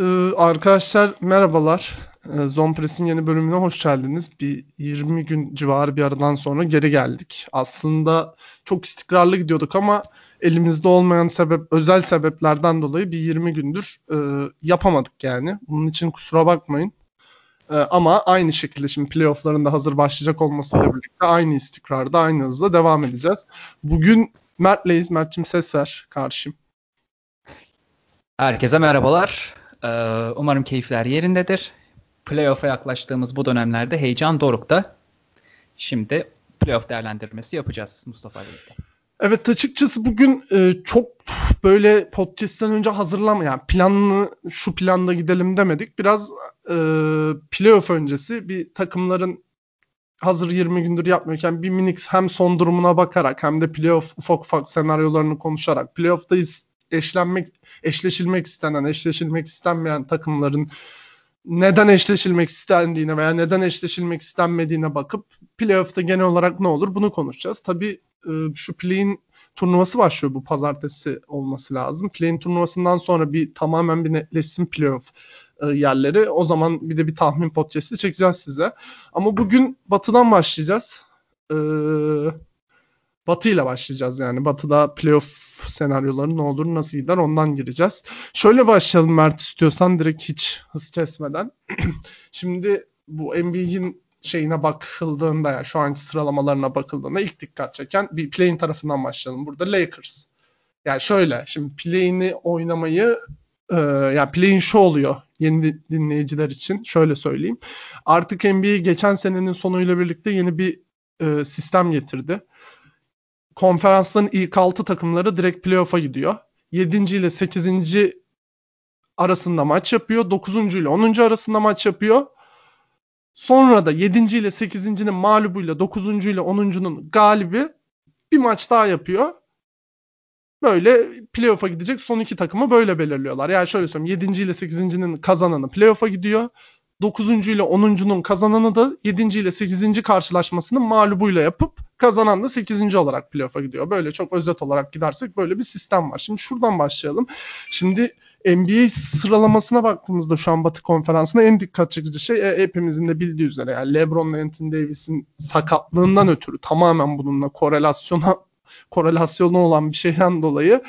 Ee, arkadaşlar merhabalar. Ee, yeni bölümüne hoş geldiniz. Bir 20 gün civarı bir aradan sonra geri geldik. Aslında çok istikrarlı gidiyorduk ama elimizde olmayan sebep, özel sebeplerden dolayı bir 20 gündür e, yapamadık yani. Bunun için kusura bakmayın. E, ama aynı şekilde şimdi playoff'ların da hazır başlayacak olmasıyla birlikte aynı istikrarda, aynı hızla devam edeceğiz. Bugün Mert'leyiz. Mert'cim ses ver karşım. Herkese merhabalar. Ee, umarım keyifler yerindedir. Playoff'a yaklaştığımız bu dönemlerde heyecan dorukta. Şimdi playoff değerlendirmesi yapacağız Mustafa ile Evet açıkçası bugün e, çok böyle podcast'ten önce hazırlama yani planlı şu planda gidelim demedik. Biraz e, playoff öncesi bir takımların hazır 20 gündür yapmıyorken bir minik hem son durumuna bakarak hem de playoff ufak ufak senaryolarını konuşarak playoff'ta eşlenmek eşleşilmek istenen, eşleşilmek istenmeyen takımların neden eşleşilmek istendiğine veya neden eşleşilmek istenmediğine bakıp playoff'ta genel olarak ne olur bunu konuşacağız. Tabii e, şu play'in turnuvası başlıyor bu pazartesi olması lazım. Play'in turnuvasından sonra bir tamamen bir netleşsin playoff e, yerleri. O zaman bir de bir tahmin podcast'i çekeceğiz size. Ama bugün batıdan başlayacağız. Ee, Batı ile başlayacağız yani. Batı'da playoff senaryoları ne olur, nasıl gider ondan gireceğiz. Şöyle başlayalım Mert istiyorsan direkt hiç hız kesmeden. Şimdi bu NBA'in şeyine bakıldığında ya yani şu anki sıralamalarına bakıldığında ilk dikkat çeken bir play'in tarafından başlayalım. Burada Lakers. Yani şöyle şimdi play'ini oynamayı e, yani play'in şu oluyor yeni dinleyiciler için şöyle söyleyeyim. Artık NBA geçen senenin sonuyla birlikte yeni bir e, sistem getirdi konferansların ilk 6 takımları direkt playoff'a gidiyor. 7. ile 8. arasında maç yapıyor. 9. ile 10. arasında maç yapıyor. Sonra da 7. ile 8.'nin mağlubuyla 9. ile 10.'nun galibi bir maç daha yapıyor. Böyle playoff'a gidecek son iki takımı böyle belirliyorlar. Yani şöyle söyleyeyim 7. ile 8.'nin kazananı playoff'a gidiyor. 9. ile 10.'nun kazananı da 7. ile 8. karşılaşmasının mağlubuyla yapıp kazanan da 8. olarak playoff'a gidiyor. Böyle çok özet olarak gidersek böyle bir sistem var. Şimdi şuradan başlayalım. Şimdi NBA sıralamasına baktığımızda şu an Batı konferansına en dikkat çekici şey e, hepimizin de bildiği üzere yani LeBron ve Anthony Davis'in sakatlığından ötürü tamamen bununla korelasyona korelasyonu olan bir şeyden dolayı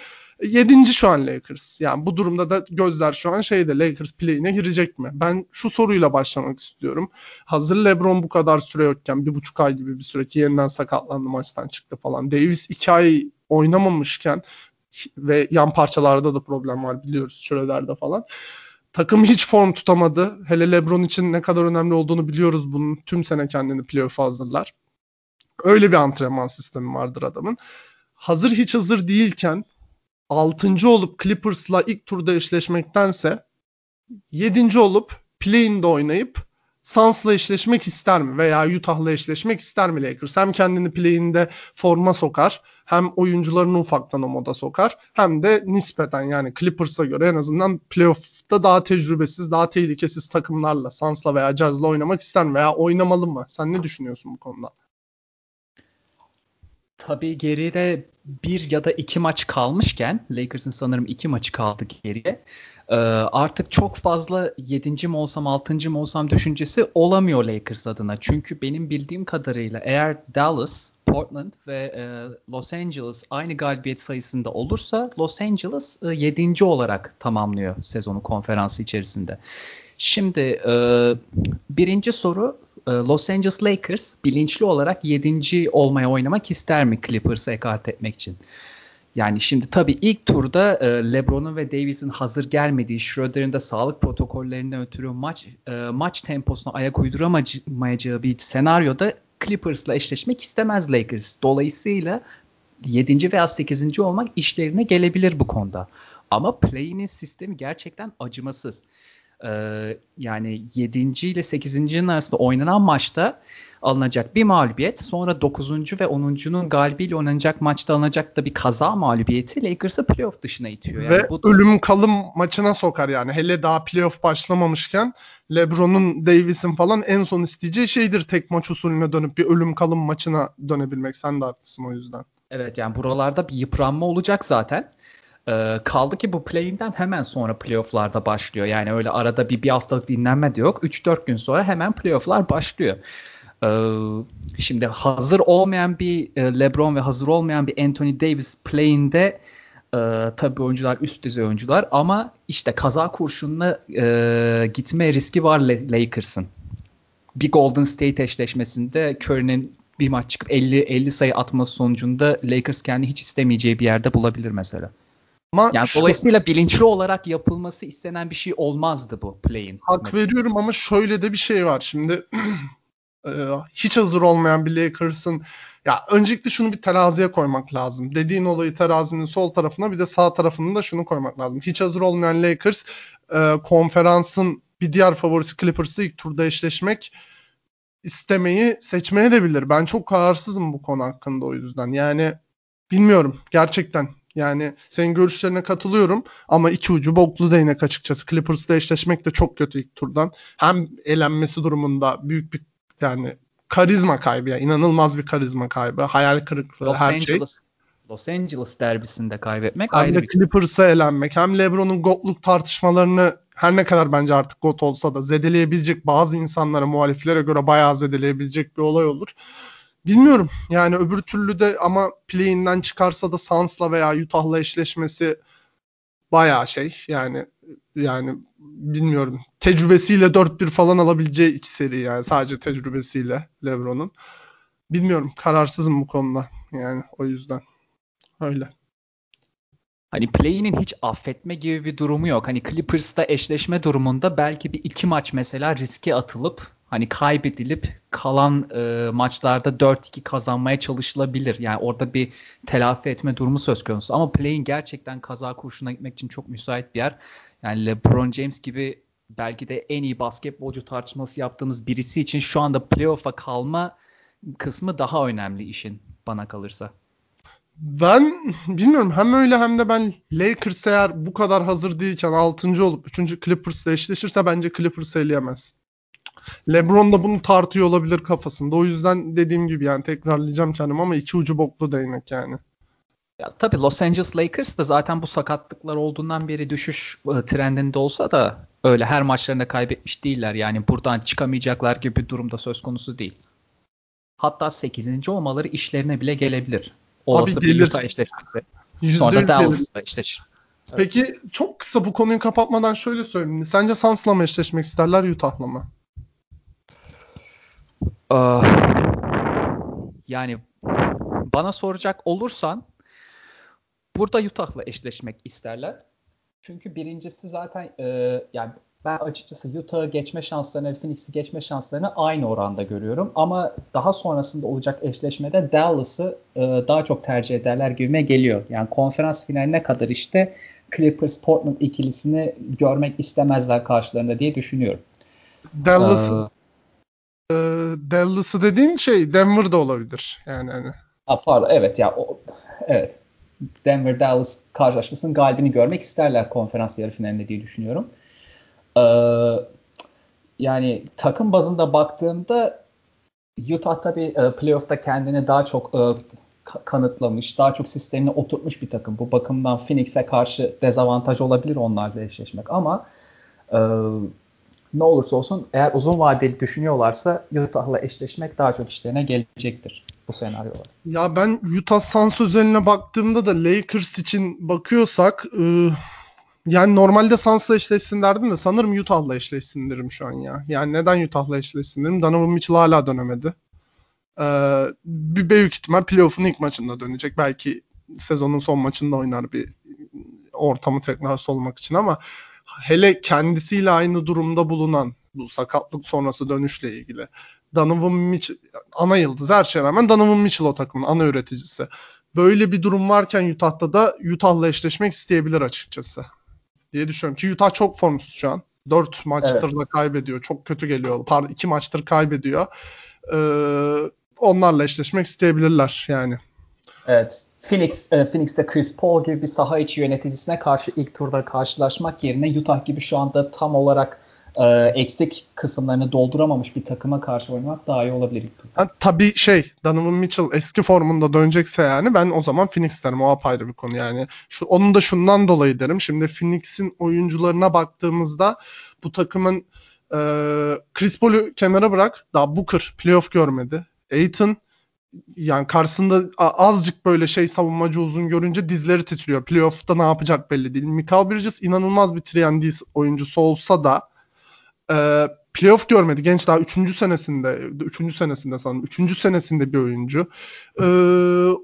Yedinci şu an Lakers. Yani bu durumda da gözler şu an şeyde Lakers play'ine girecek mi? Ben şu soruyla başlamak istiyorum. Hazır LeBron bu kadar süre yokken bir buçuk ay gibi bir süre ki yeniden sakatlandı maçtan çıktı falan. Davis iki ay oynamamışken ve yan parçalarda da problem var biliyoruz Schroeder'de falan. Takım hiç form tutamadı. Hele LeBron için ne kadar önemli olduğunu biliyoruz bunun. Tüm sene kendini playoff hazırlar. Öyle bir antrenman sistemi vardır adamın. Hazır hiç hazır değilken 6. olup Clippers'la ilk turda eşleşmektense 7. olup play'inde oynayıp Suns'la eşleşmek ister mi? Veya Utah'la eşleşmek ister mi Lakers? Hem kendini play'inde forma sokar, hem oyuncularını ufaktan o moda sokar, hem de nispeten yani Clippers'a göre en azından playoff'ta daha tecrübesiz, daha tehlikesiz takımlarla, Suns'la veya Jazz'la oynamak ister mi? Veya oynamalı mı? Sen ne düşünüyorsun bu konuda? Tabii geride bir ya da iki maç kalmışken Lakers'ın sanırım iki maçı kaldı geriye. Ee, artık çok fazla yedinci mi olsam altıncı mı olsam düşüncesi olamıyor Lakers adına. Çünkü benim bildiğim kadarıyla eğer Dallas, Portland ve e, Los Angeles aynı galibiyet sayısında olursa Los Angeles e, yedinci olarak tamamlıyor sezonu konferansı içerisinde. Şimdi e, birinci soru Los Angeles Lakers bilinçli olarak 7. olmaya oynamak ister mi Clippers'a ekart etmek için? Yani şimdi tabii ilk turda e, LeBron'un ve Davis'in hazır gelmediği, Schroeder'in de sağlık protokollerinden ötürü maç e, maç temposuna ayak uyduramayacağı bir senaryoda Clippers'la eşleşmek istemez Lakers. Dolayısıyla 7. veya 8. olmak işlerine gelebilir bu konuda. Ama play'inin sistemi gerçekten acımasız. Ee, yani 7. ile 8.'nin arasında oynanan maçta alınacak bir mağlubiyet. Sonra 9. ve 10.'nun galibiyle oynanacak maçta alınacak da bir kaza mağlubiyeti Lakers'ı playoff dışına itiyor. Yani ve bu da... ölüm kalım maçına sokar yani. Hele daha playoff başlamamışken LeBron'un, Davis'in falan en son isteyeceği şeydir tek maç usulüne dönüp bir ölüm kalım maçına dönebilmek. Sen de haklısın o yüzden. Evet yani buralarda bir yıpranma olacak zaten. Ee, kaldı ki bu play'inden hemen sonra playoff'larda başlıyor. Yani öyle arada bir, bir haftalık dinlenme de yok. 3-4 gün sonra hemen playoff'lar başlıyor. Ee, şimdi hazır olmayan bir e, LeBron ve hazır olmayan bir Anthony Davis play'inde e, tabii oyuncular üst düzey oyuncular ama işte kaza kurşunla e, gitme riski var Lakers'ın. Bir Golden State eşleşmesinde Curry'nin bir maç çıkıp 50 50 sayı atması sonucunda Lakers kendi hiç istemeyeceği bir yerde bulabilir mesela. Ama yani şu, dolayısıyla bilinçli olarak yapılması istenen bir şey olmazdı bu play'in. Hak mesela. veriyorum ama şöyle de bir şey var. Şimdi e, hiç hazır olmayan bir Lakers'ın ya öncelikle şunu bir teraziye koymak lazım. Dediğin olayı terazinin sol tarafına bir de sağ tarafına da şunu koymak lazım. Hiç hazır olmayan Lakers e, konferansın bir diğer favorisi Clippers'ı ilk turda eşleşmek istemeyi seçmeye de bilir. Ben çok kararsızım bu konu hakkında o yüzden. Yani bilmiyorum gerçekten. Yani senin görüşlerine katılıyorum ama iki ucu boklu değnek açıkçası. Clippers'la eşleşmek de çok kötü ilk turdan. Hem elenmesi durumunda büyük bir yani karizma kaybı ya. inanılmaz bir karizma kaybı. Hayal kırıklığı Los her şey. Angeles, şey. Los Angeles derbisinde kaybetmek hem ayrı de bir Clippers'a elenmek hem LeBron'un gotluk tartışmalarını her ne kadar bence artık got olsa da zedeleyebilecek bazı insanlara muhaliflere göre bayağı zedeleyebilecek bir olay olur. Bilmiyorum. Yani öbür türlü de ama play'inden çıkarsa da Suns'la veya Utah'la eşleşmesi bayağı şey. Yani yani bilmiyorum. Tecrübesiyle 4-1 falan alabileceği iki seri yani sadece tecrübesiyle LeBron'un. Bilmiyorum. Kararsızım bu konuda yani o yüzden. Öyle. Hani play'inin hiç affetme gibi bir durumu yok. Hani Clippers'ta eşleşme durumunda belki bir iki maç mesela riske atılıp hani kaybedilip kalan e, maçlarda 4-2 kazanmaya çalışılabilir. Yani orada bir telafi etme durumu söz konusu. Ama play'in gerçekten kaza kurşuna gitmek için çok müsait bir yer. Yani LeBron James gibi belki de en iyi basketbolcu tartışması yaptığımız birisi için şu anda playoff'a kalma kısmı daha önemli işin bana kalırsa. Ben bilmiyorum hem öyle hem de ben Lakers eğer bu kadar hazır değilken 6. olup 3. Clippers'la eşleşirse bence Clippers eleyemez. LeBron da bunu tartıyor olabilir kafasında. O yüzden dediğim gibi yani tekrarlayacağım kendimi ama iki ucu boklu değnek yani. Ya tabii Los Angeles Lakers da zaten bu sakatlıklar olduğundan beri düşüş e, trendinde olsa da öyle her maçlarında kaybetmiş değiller. Yani buradan çıkamayacaklar gibi bir durumda söz konusu değil. Hatta 8. olmaları işlerine bile gelebilir. Olası Abi gelir. bir Utah eşleşmesi. Sonra da Dallas'la eşleşir. Peki çok kısa bu konuyu kapatmadan şöyle söyleyeyim. Sence Suns'la mı eşleşmek isterler Utah'la mı? Uh, yani bana soracak olursan burada Utah'la eşleşmek isterler. Çünkü birincisi zaten e, yani ben açıkçası Utah'ı geçme şanslarını, Phoenix'i geçme şanslarını aynı oranda görüyorum. Ama daha sonrasında olacak eşleşmede Dallas'ı e, daha çok tercih ederler gibime geliyor. Yani konferans finaline kadar işte Clippers Portland ikilisini görmek istemezler karşılarında diye düşünüyorum. Dallas'ı ee, Dallas'ı dediğin şey Denver'da olabilir. Yani hani. Ha, pardon evet ya o, evet. Denver Dallas karşılaşmasının galibini görmek isterler konferans yarı finalinde diye düşünüyorum. Ee, yani takım bazında baktığımda Utah tabii e, playoff'ta kendini daha çok e, kanıtlamış, daha çok sistemine oturtmuş bir takım. Bu bakımdan Phoenix'e karşı dezavantaj olabilir onlarla eşleşmek ama e, ne olursa olsun eğer uzun vadeli düşünüyorlarsa Utah'la eşleşmek daha çok işlerine gelecektir bu senaryolar. Ya ben Utah Suns özeline baktığımda da Lakers için bakıyorsak yani normalde Suns'la eşleşsin derdim de sanırım Utah'la eşleşsin derim şu an ya. Yani neden Utah'la eşleşsin derim. Donovan Mitchell hala dönemedi. Ee, bir büyük ihtimal playoff'un ilk maçında dönecek. Belki sezonun son maçında oynar bir ortamı tekrar solmak için ama hele kendisiyle aynı durumda bulunan bu sakatlık sonrası dönüşle ilgili Donovan Mitchell ana yıldız her şeye rağmen Donovan Mitchell o takımın ana üreticisi. Böyle bir durum varken Utah'ta da Utah'la eşleşmek isteyebilir açıkçası diye düşünüyorum ki Utah çok formsuz şu an. 4 maçtır evet. da kaybediyor. Çok kötü geliyor. Pardon 2 maçtır kaybediyor. Ee, onlarla eşleşmek isteyebilirler yani. Evet. Phoenix, e, Phoenix'te Chris Paul gibi bir saha içi yöneticisine karşı ilk turda karşılaşmak yerine Utah gibi şu anda tam olarak e, eksik kısımlarını dolduramamış bir takıma karşı oynamak daha iyi olabilir. Ha, tabii şey Donovan Mitchell eski formunda dönecekse yani ben o zaman Phoenix derim. O apayrı bir konu yani. Şu, onun da şundan dolayı derim. Şimdi Phoenix'in oyuncularına baktığımızda bu takımın e, Chris Paul'u kenara bırak. Daha Booker playoff görmedi. Aiton yani karşısında azıcık böyle şey savunmacı uzun görünce dizleri titriyor. Playoff'ta ne yapacak belli değil. Michael Bridges inanılmaz bir 3 oyuncusu olsa da e, playoff görmedi. Genç daha 3. senesinde 3. senesinde sanırım 3. senesinde bir oyuncu. E,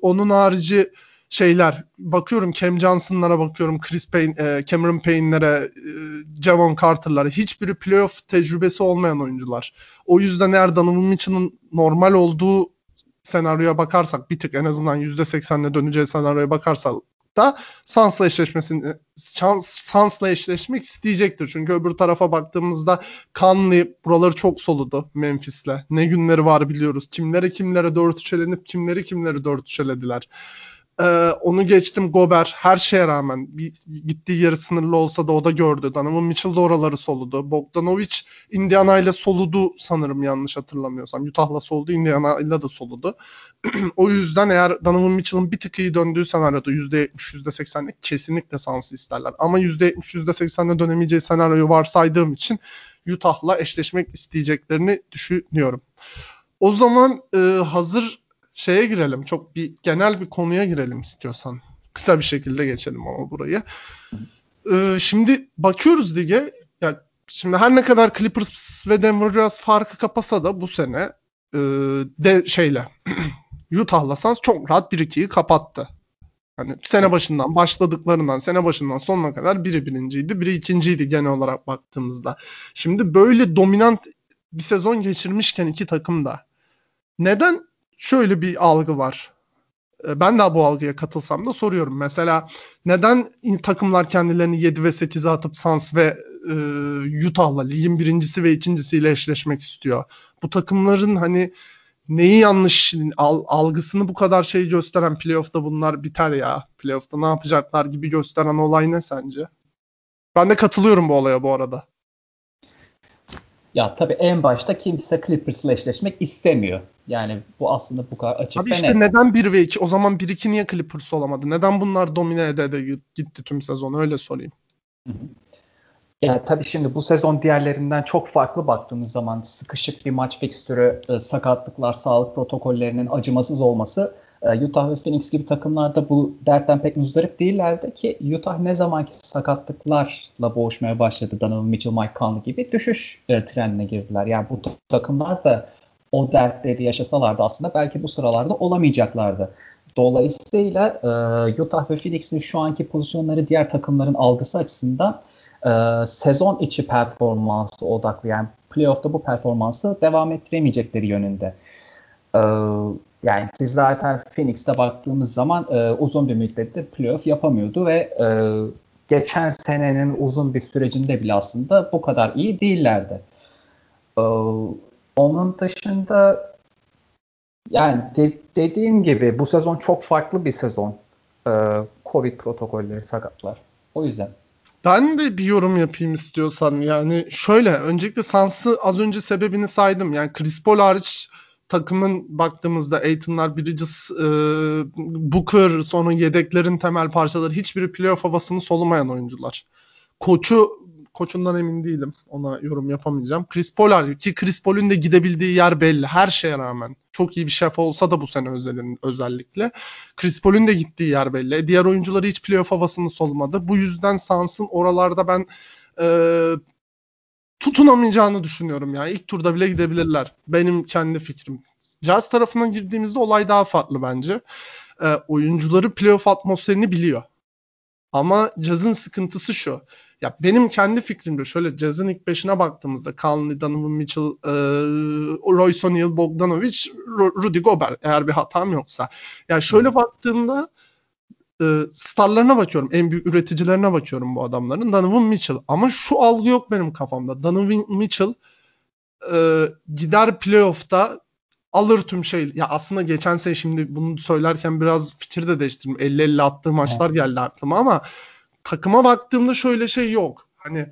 onun harici şeyler bakıyorum Cam Johnson'lara bakıyorum Chris Payne, e, Cameron Payne'lere, e, Javon Carter'lara hiçbiri playoff tecrübesi olmayan oyuncular. O yüzden eğer Donovan Mitchell'ın normal olduğu senaryoya bakarsak bir tık en azından %80'le döneceği senaryoya bakarsak da Suns'la eşleşmesini Suns'la eşleşmek isteyecektir. Çünkü öbür tarafa baktığımızda Conley buraları çok soludu Memphis'le. Ne günleri var biliyoruz. Kimlere kimlere 4-3 elenip kimleri kimleri 4-3 elediler. Ee, onu geçtim Gober her şeye rağmen bir, gittiği yeri sınırlı olsa da o da gördü. Donovan Mitchell de oraları soludu. Bogdanovic Indiana ile soludu sanırım yanlış hatırlamıyorsam. Utah'la soludu, Indiana ile de soludu. o yüzden eğer Donovan Mitchell'ın bir tık iyi döndüğü senaryoda %70, %80'lik kesinlikle Suns'ı isterler. Ama %70, %80'le dönemeyeceği senaryoyu varsaydığım için Utah'la eşleşmek isteyeceklerini düşünüyorum. O zaman e, hazır şeye girelim. Çok bir genel bir konuya girelim istiyorsan. Kısa bir şekilde geçelim ama burayı. Ee, şimdi bakıyoruz lige. Ya şimdi her ne kadar Clippers ve Denver biraz farkı kapasa da bu sene e, de şeyle Utah'la Suns çok rahat 1-2'yi kapattı. Hani sene başından başladıklarından sene başından sonuna kadar biri birinciydi, biri ikinciydi genel olarak baktığımızda. Şimdi böyle dominant bir sezon geçirmişken iki takım da neden şöyle bir algı var. E, ben de bu algıya katılsam da soruyorum. Mesela neden takımlar kendilerini 7 ve 8'e atıp Suns ve e, Utah'la ligin birincisi ve ikincisiyle eşleşmek istiyor? Bu takımların hani neyi yanlış algısını bu kadar şey gösteren playoff'ta bunlar biter ya. Playoff'ta ne yapacaklar gibi gösteren olay ne sence? Ben de katılıyorum bu olaya bu arada. Ya tabii en başta kimse Clippers'la eşleşmek istemiyor. Yani bu aslında bu kadar açık Abi işte net. neden 1 ve 2? O zaman 1-2 niye Clippers olamadı? Neden bunlar domine ede ede gitti tüm sezon? Öyle sorayım. Hı hı. Ya tabii şimdi bu sezon diğerlerinden çok farklı baktığımız zaman sıkışık bir maç fikstürü, e, sakatlıklar, sağlık protokollerinin acımasız olması Utah ve Phoenix gibi takımlarda bu dertten pek muzdarip değillerdi ki Utah ne zamanki sakatlıklarla boğuşmaya başladı Donovan Mitchell, Mike Conley gibi düşüş e, trenine girdiler. Yani bu takımlar da o dertleri yaşasalardı aslında belki bu sıralarda olamayacaklardı. Dolayısıyla e, Utah ve Phoenix'in şu anki pozisyonları diğer takımların algısı açısından e, sezon içi performansı odaklı. Yani playoff'ta bu performansı devam ettiremeyecekleri yönünde. E, yani ki zaten Phoenix'te baktığımız zaman e, uzun bir müddettir playoff yapamıyordu ve e, geçen senenin uzun bir sürecinde bile aslında bu kadar iyi değillerdi. E, onun dışında yani de, dediğim gibi bu sezon çok farklı bir sezon. E, Covid protokolleri, sakatlar. O yüzden. Ben de bir yorum yapayım istiyorsan. Yani şöyle öncelikle Sans'ı az önce sebebini saydım. Yani Chris Paul hariç takımın baktığımızda Aiton'lar, Bridges, e, Booker, sonra yedeklerin temel parçaları hiçbiri playoff havasını solumayan oyuncular. Koçu koçundan emin değilim. Ona yorum yapamayacağım. Chris Paul ki Chris Paul'ün de gidebildiği yer belli. Her şeye rağmen. Çok iyi bir şef olsa da bu sene özelin, özellikle. Chris Paul'ün de gittiği yer belli. Diğer oyuncuları hiç playoff havasını solmadı. Bu yüzden Sans'ın oralarda ben e, tutunamayacağını düşünüyorum ya. İlk turda bile gidebilirler. Benim kendi fikrim. Jazz tarafına girdiğimizde olay daha farklı bence. E, oyuncuları playoff atmosferini biliyor. Ama Jazz'ın sıkıntısı şu. Ya benim kendi fikrimde şöyle Jazz'ın ilk beşine baktığımızda Conley, Donovan Mitchell, e, Royce O'Neal, Bogdanovic, Rudy Gobert eğer bir hatam yoksa. Ya şöyle hmm. E, starlarına bakıyorum. En büyük üreticilerine bakıyorum bu adamların. Donovan Mitchell. Ama şu algı yok benim kafamda. Donovan Mitchell e, gider playoff'ta alır tüm şey. Ya aslında geçen sene şimdi bunu söylerken biraz fikir de değiştirdim. 50-50 attığı maçlar geldi aklıma ama takıma baktığımda şöyle şey yok. Hani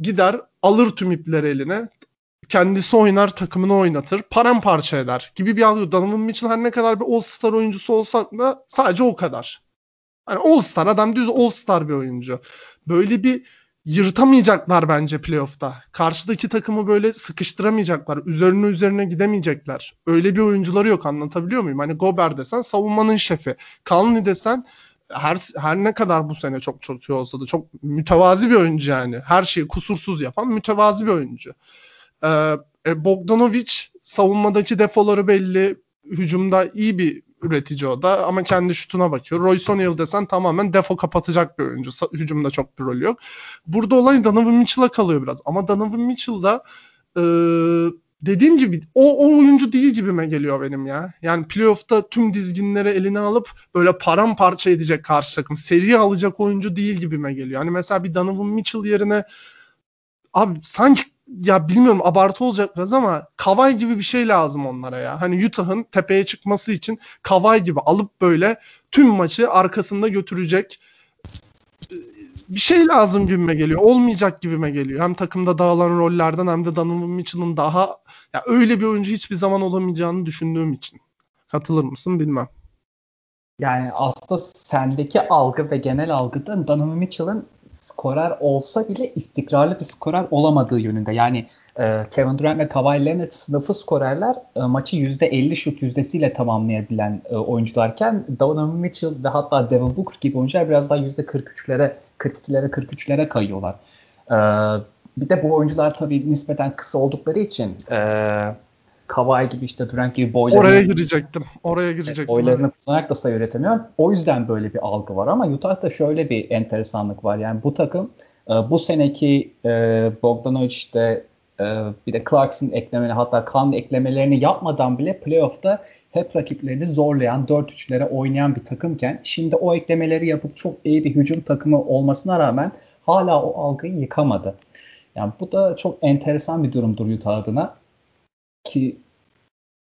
gider alır tüm ipleri eline kendisi oynar, takımını oynatır, paramparça eder gibi bir algı. Donovan Mitchell her ne kadar bir All-Star oyuncusu olsa da sadece o kadar. Hani All-Star adam düz All-Star bir oyuncu. Böyle bir yırtamayacaklar bence playoff'ta. Karşıdaki takımı böyle sıkıştıramayacaklar. Üzerine üzerine gidemeyecekler. Öyle bir oyuncuları yok anlatabiliyor muyum? Hani Gober desen savunmanın şefi. Conley desen her her ne kadar bu sene çok iyi olsa da çok mütevazi bir oyuncu yani. Her şeyi kusursuz yapan mütevazi bir oyuncu. Ee, e, Bogdanovic savunmadaki defoları belli. Hücumda iyi bir üretici o da ama kendi şutuna bakıyor. Royce O'Neal desen tamamen defo kapatacak bir oyuncu. Hücumda çok bir rolü yok. Burada olay Donovan Mitchell'a kalıyor biraz. Ama Donovan Mitchell da e, dediğim gibi o, o oyuncu değil gibime geliyor benim ya. Yani playoff'ta tüm dizginleri eline alıp böyle paramparça edecek karşı takım. Seri alacak oyuncu değil gibime geliyor. Hani mesela bir Donovan Mitchell yerine abi sanki ya bilmiyorum abartı olacak biraz ama Kavay gibi bir şey lazım onlara ya. Hani Utah'ın tepeye çıkması için Kavay gibi alıp böyle tüm maçı arkasında götürecek bir şey lazım gibime geliyor. Olmayacak gibime geliyor. Hem takımda dağılan rollerden hem de Donovan Mitchell'ın daha ya öyle bir oyuncu hiçbir zaman olamayacağını düşündüğüm için. Katılır mısın bilmem. Yani aslında sendeki algı ve genel algıda Donovan Mitchell'ın skorer olsa bile istikrarlı bir skorer olamadığı yönünde. Yani e, Kevin Durant ve Kawhi Leonard sınıfı skorerler e, maçı %50 şut yüzdesiyle tamamlayabilen e, oyuncularken Donovan Mitchell ve hatta Devin Booker gibi oyuncular biraz daha %43'lere, 42'lere, 43'lere kayıyorlar. E, bir de bu oyuncular tabii nispeten kısa oldukları için e, Kawhi gibi işte Durant gibi boylarını oraya girecektim. Oraya girecektim. Boylarını evet. kullanarak da sayı üretemiyor. O yüzden böyle bir algı var ama Utah'ta şöyle bir enteresanlık var. Yani bu takım e, bu seneki e, Bogdanovic işte e, bir de Clarkson eklemeni hatta Kan eklemelerini yapmadan bile playoff'ta hep rakiplerini zorlayan 4-3'lere oynayan bir takımken şimdi o eklemeleri yapıp çok iyi bir hücum takımı olmasına rağmen hala o algıyı yıkamadı. Yani bu da çok enteresan bir durumdur Utah adına ki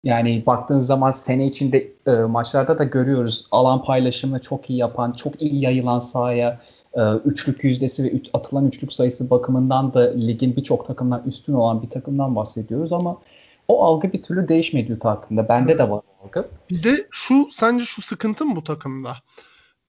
yani baktığınız zaman sene içinde e, maçlarda da görüyoruz alan paylaşımını çok iyi yapan, çok iyi yayılan sahaya e, üçlük yüzdesi ve üç, atılan üçlük sayısı bakımından da ligin birçok takımdan üstün olan bir takımdan bahsediyoruz ama o algı bir türlü değişmedi Utah hakkında. Bende de var algı. Bir de şu sence şu sıkıntı mı bu takımda?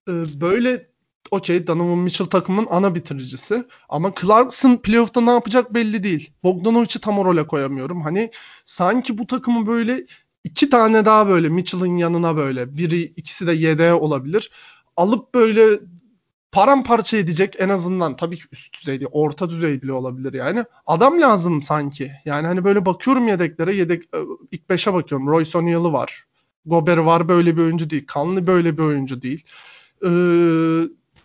Ee, böyle okey Donovan Mitchell takımın ana bitiricisi. Ama Clarkson playoff'ta ne yapacak belli değil. Bogdanovic'i tam o role koyamıyorum. Hani sanki bu takımı böyle iki tane daha böyle Mitchell'ın yanına böyle biri ikisi de yedeğe olabilir. Alıp böyle paramparça edecek en azından tabii ki üst düzey değil orta düzey bile olabilir yani. Adam lazım sanki. Yani hani böyle bakıyorum yedeklere yedek e, ilk beşe bakıyorum. Royce O'Neal'ı var. Gober var böyle bir oyuncu değil. Kanlı böyle bir oyuncu değil. Ee,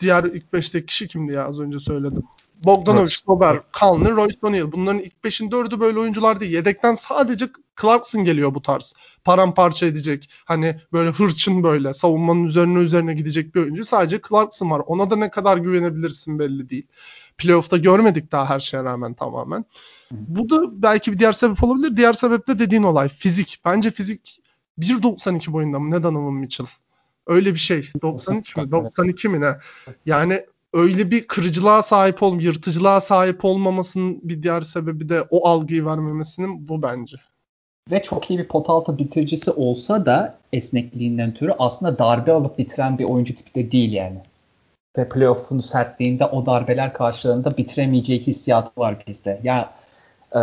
diğer ilk 5'teki kişi kimdi ya az önce söyledim. Bogdanovic. Gober, Conley, Royce O'Neal. Bunların ilk 5'in 4'ü böyle oyuncular değil. Yedekten sadece Clarkson geliyor bu tarz. Paramparça edecek. Hani böyle hırçın böyle savunmanın üzerine üzerine gidecek bir oyuncu. Sadece Clarkson var. Ona da ne kadar güvenebilirsin belli değil. Playoff'ta görmedik daha her şeye rağmen tamamen. Bu da belki bir diğer sebep olabilir. Diğer sebep de dediğin olay. Fizik. Bence fizik 1.92 boyunda mı? Ne Donovan Mitchell? Öyle bir şey. 93 mü? 92 mi ne? Yani öyle bir kırıcılığa sahip ol, yırtıcılığa sahip olmamasının bir diğer sebebi de o algıyı vermemesinin bu bence. Ve çok iyi bir pot altı bitiricisi olsa da esnekliğinden türü aslında darbe alıp bitiren bir oyuncu tipi de değil yani. Ve playoff'un sertliğinde o darbeler karşılığında bitiremeyeceği hissiyatı var bizde. Ya e,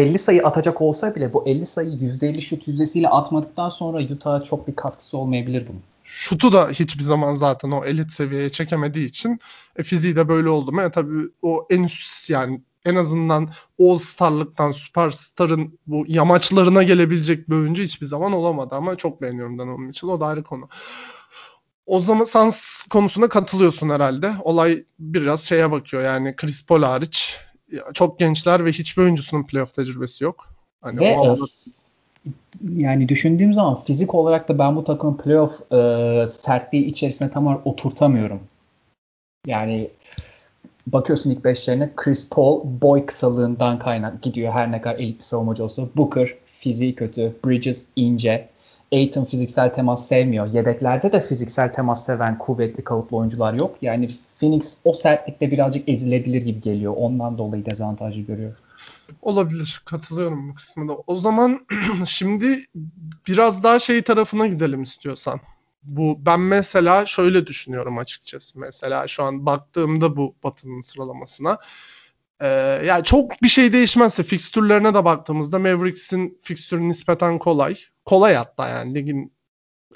50 sayı atacak olsa bile bu 50 sayı %50 şut yüzdesiyle atmadıktan sonra Utah'a çok bir katkısı olmayabilir bunun şutu da hiçbir zaman zaten o elit seviyeye çekemediği için e, fiziği de böyle oldu mu? E, tabii o en üst yani en azından All Star'lıktan Superstar'ın bu yamaçlarına gelebilecek bir oyuncu hiçbir zaman olamadı ama çok beğeniyorum Donovan Mitchell. O da ayrı konu. O zaman Sans konusuna katılıyorsun herhalde. Olay biraz şeye bakıyor yani Chris Paul hariç. Çok gençler ve hiçbir oyuncusunun playoff tecrübesi yok. Hani ve o yani düşündüğüm zaman fizik olarak da ben bu takımın playoff e, sertliği içerisine tam olarak oturtamıyorum. Yani bakıyorsun ilk beşlerine Chris Paul boy kısalığından kaynak gidiyor her ne kadar elit bir savunmacı olsa. Booker fiziği kötü. Bridges ince. Aiton fiziksel temas sevmiyor. Yedeklerde de fiziksel temas seven kuvvetli kalıplı oyuncular yok. Yani Phoenix o sertlikte birazcık ezilebilir gibi geliyor. Ondan dolayı dezavantajı görüyor. Olabilir. Katılıyorum bu kısmında. O zaman şimdi biraz daha şey tarafına gidelim istiyorsan. Bu ben mesela şöyle düşünüyorum açıkçası. Mesela şu an baktığımda bu Batı'nın sıralamasına ee, yani çok bir şey değişmezse fikstürlerine de baktığımızda Mavericks'in fikstürü nispeten kolay. Kolay hatta yani ligin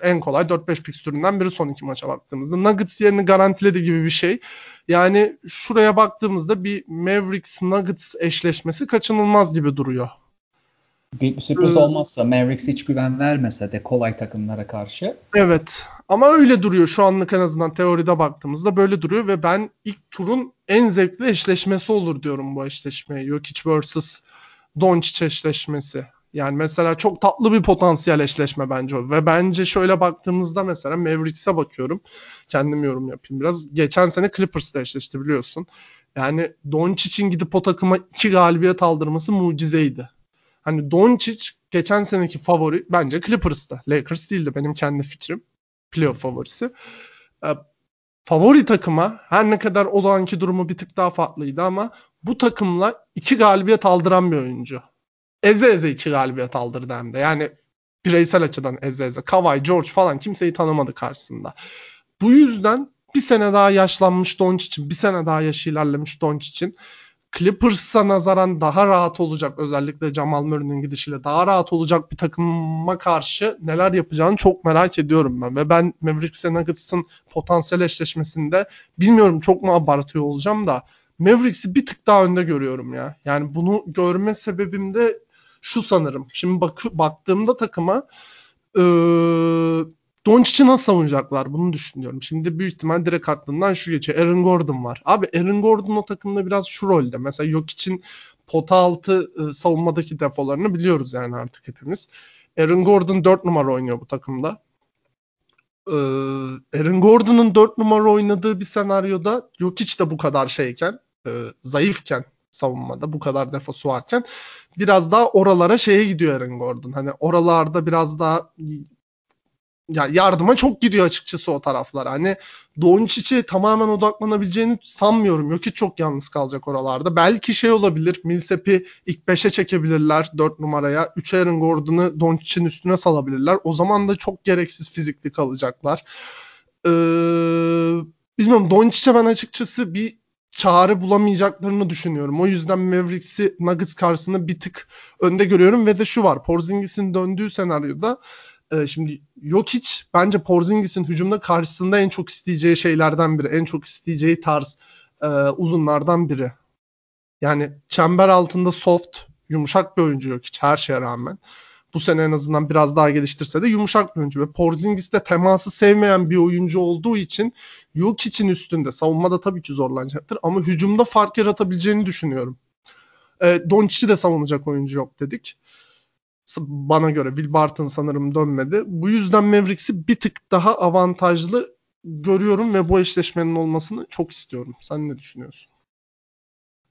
en kolay 4-5 fikstüründen biri son iki maça baktığımızda. Nuggets yerini garantiledi gibi bir şey. Yani şuraya baktığımızda bir Mavericks Nuggets eşleşmesi kaçınılmaz gibi duruyor. Bir sürpriz ee, olmazsa Mavericks hiç güven vermese de kolay takımlara karşı. Evet. Ama öyle duruyor şu anlık en azından teoride baktığımızda böyle duruyor ve ben ilk turun en zevkli eşleşmesi olur diyorum bu eşleşmeye. Jokic vs. Doncic eşleşmesi. Yani mesela çok tatlı bir potansiyel eşleşme bence o. Ve bence şöyle baktığımızda mesela Mavericks'e bakıyorum. Kendim yorum yapayım biraz. Geçen sene Clippers'la eşleşti biliyorsun. Yani Doncic'in gidip o takıma iki galibiyet aldırması mucizeydi. Hani Doncic geçen seneki favori bence Clippers'ta. Lakers değildi benim kendi fikrim. Playoff favorisi. E, favori takıma her ne kadar olağanki durumu bir tık daha farklıydı ama bu takımla iki galibiyet aldıran bir oyuncu. Eze eze iki galibiyet aldırdı hem de. Yani bireysel açıdan eze eze. Kawhi, George falan kimseyi tanımadı karşısında. Bu yüzden bir sene daha yaşlanmış Doncic'in, bir sene daha yaşı ilerlemiş Doncic'in Clippers'a nazaran daha rahat olacak özellikle Jamal Murray'nin gidişiyle daha rahat olacak bir takıma karşı neler yapacağını çok merak ediyorum ben. Ve ben Mavericks Nuggets'ın potansiyel eşleşmesinde bilmiyorum çok mu abartıyor olacağım da Mavericks'i bir tık daha önde görüyorum ya. Yani bunu görme sebebim de şu sanırım. Şimdi bak baktığımda takıma ee, Doncic'i nasıl savunacaklar bunu düşünüyorum. Şimdi büyük ihtimal direkt aklından şu geçiyor. Aaron Gordon var. Abi Aaron Gordon o takımda biraz şu rolde. Mesela yok için pota altı e, savunmadaki defolarını biliyoruz yani artık hepimiz. Aaron Gordon 4 numara oynuyor bu takımda. Ee, Aaron Gordon'un 4 numara oynadığı bir senaryoda yok hiç de bu kadar şeyken, e, zayıfken savunmada bu kadar defosu varken biraz daha oralara şeye gidiyor Aaron Gordon. Hani oralarda biraz daha ya yardıma çok gidiyor açıkçası o taraflar. Hani Doncic'e tamamen odaklanabileceğini sanmıyorum. Yok ki çok yalnız kalacak oralarda. Belki şey olabilir. Millsap'i ilk 5'e çekebilirler 4 numaraya. 3 Aaron Gordon'u Doncic'in üstüne salabilirler. O zaman da çok gereksiz fizikli kalacaklar. Ee, bilmiyorum Doncic'e ben açıkçası bir çare bulamayacaklarını düşünüyorum. O yüzden Mavericks'i Nuggets karşısında bir tık önde görüyorum ve de şu var. Porzingis'in döndüğü senaryoda e, şimdi Jokic bence Porzingis'in hücumda karşısında en çok isteyeceği şeylerden biri. En çok isteyeceği tarz e, uzunlardan biri. Yani çember altında soft, yumuşak bir oyuncu Jokic her şeye rağmen. Bu sene en azından biraz daha geliştirse de yumuşak bir oyuncu. Ve Porzingis de teması sevmeyen bir oyuncu olduğu için Jokic'in üstünde. Savunmada tabii ki zorlanacaktır ama hücumda fark yaratabileceğini düşünüyorum. E, Doncic'i de savunacak oyuncu yok dedik bana göre Will Barton sanırım dönmedi. Bu yüzden Mavericks'i bir tık daha avantajlı görüyorum ve bu eşleşmenin olmasını çok istiyorum. Sen ne düşünüyorsun?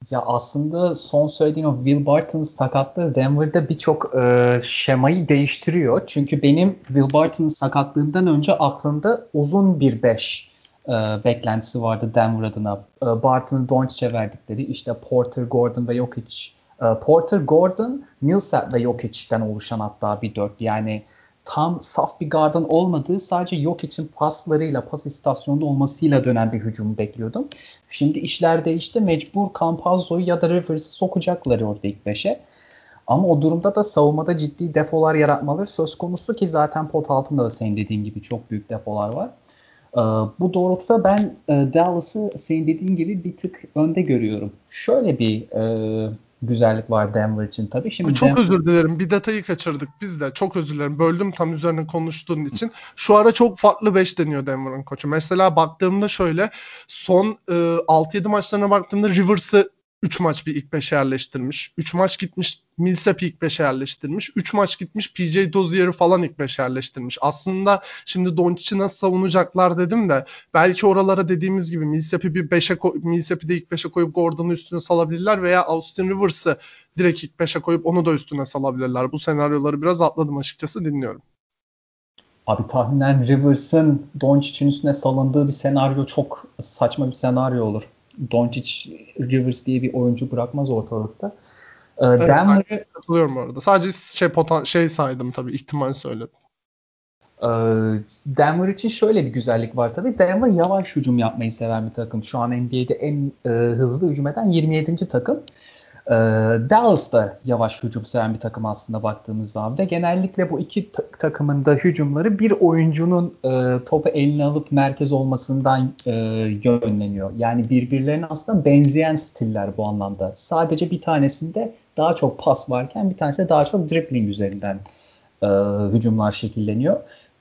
Ya aslında son söylediğin o Will Barton'ın sakatlığı Denver'da birçok e, şemayı değiştiriyor. Çünkü benim Will Barton'ın sakatlığından önce aklımda uzun bir 5 e, beklentisi vardı Denver adına. E, Barton'ı Doncic'e verdikleri işte Porter, Gordon ve Jokic ee, Porter, Gordon, Millsap ve Jokic'ten oluşan hatta bir dört. Yani tam saf bir gardan olmadığı sadece Jokic'in paslarıyla, pas istasyonunda olmasıyla dönen bir hücum bekliyordum. Şimdi işler değişti. Mecbur Campazzo'yu ya da Rivers'ı sokacaklar orada ilk beşe. Ama o durumda da savunmada ciddi defolar yaratmaları söz konusu ki zaten pot altında da senin dediğin gibi çok büyük defolar var. Ee, bu doğrultuda ben e, Dallas'ı senin dediğin gibi bir tık önde görüyorum. Şöyle bir e, güzellik var Denver için tabii. Şimdi çok Denver... özür dilerim. Bir detayı kaçırdık biz de. Çok özür dilerim. Böldüm tam üzerine konuştuğun için. Şu ara çok farklı 5 deniyor Denver'ın koçu. Mesela baktığımda şöyle son e, 6-7 maçlarına baktığımda Rivers'ı 3 maç bir ilk 5'e yerleştirmiş. 3 maç gitmiş Millsap ilk 5'e yerleştirmiş. 3 maç gitmiş PJ Dozier'i falan ilk 5'e yerleştirmiş. Aslında şimdi Doncic'i nasıl savunacaklar dedim de belki oralara dediğimiz gibi Millsap'i bir 5'e Millsap'i de ilk 5'e koyup Gordon'u üstüne salabilirler veya Austin Rivers'ı direkt ilk 5'e koyup onu da üstüne salabilirler. Bu senaryoları biraz atladım açıkçası dinliyorum. Abi tahminen Rivers'ın Doncic'in üstüne salındığı bir senaryo çok saçma bir senaryo olur. Doncic Rivers diye bir oyuncu bırakmaz ortalıkta. Ee, evet, Denver'ı katılıyorum orada. Sadece şey potan şey saydım tabii ihtimal söyledim. Ee, Denver için şöyle bir güzellik var tabii. Denver yavaş hücum yapmayı seven bir takım. Şu an NBA'de en e, hızlı hücum eden 27. takım. Ee, Dallas da yavaş hücum seven bir takım aslında baktığımız zaman ve genellikle bu iki ta- takımın da hücumları bir oyuncunun e, topu eline alıp merkez olmasından e, yönleniyor. Yani birbirlerine aslında benzeyen stiller bu anlamda. Sadece bir tanesinde daha çok pas varken bir tanesi daha çok dribbling üzerinden e, hücumlar şekilleniyor.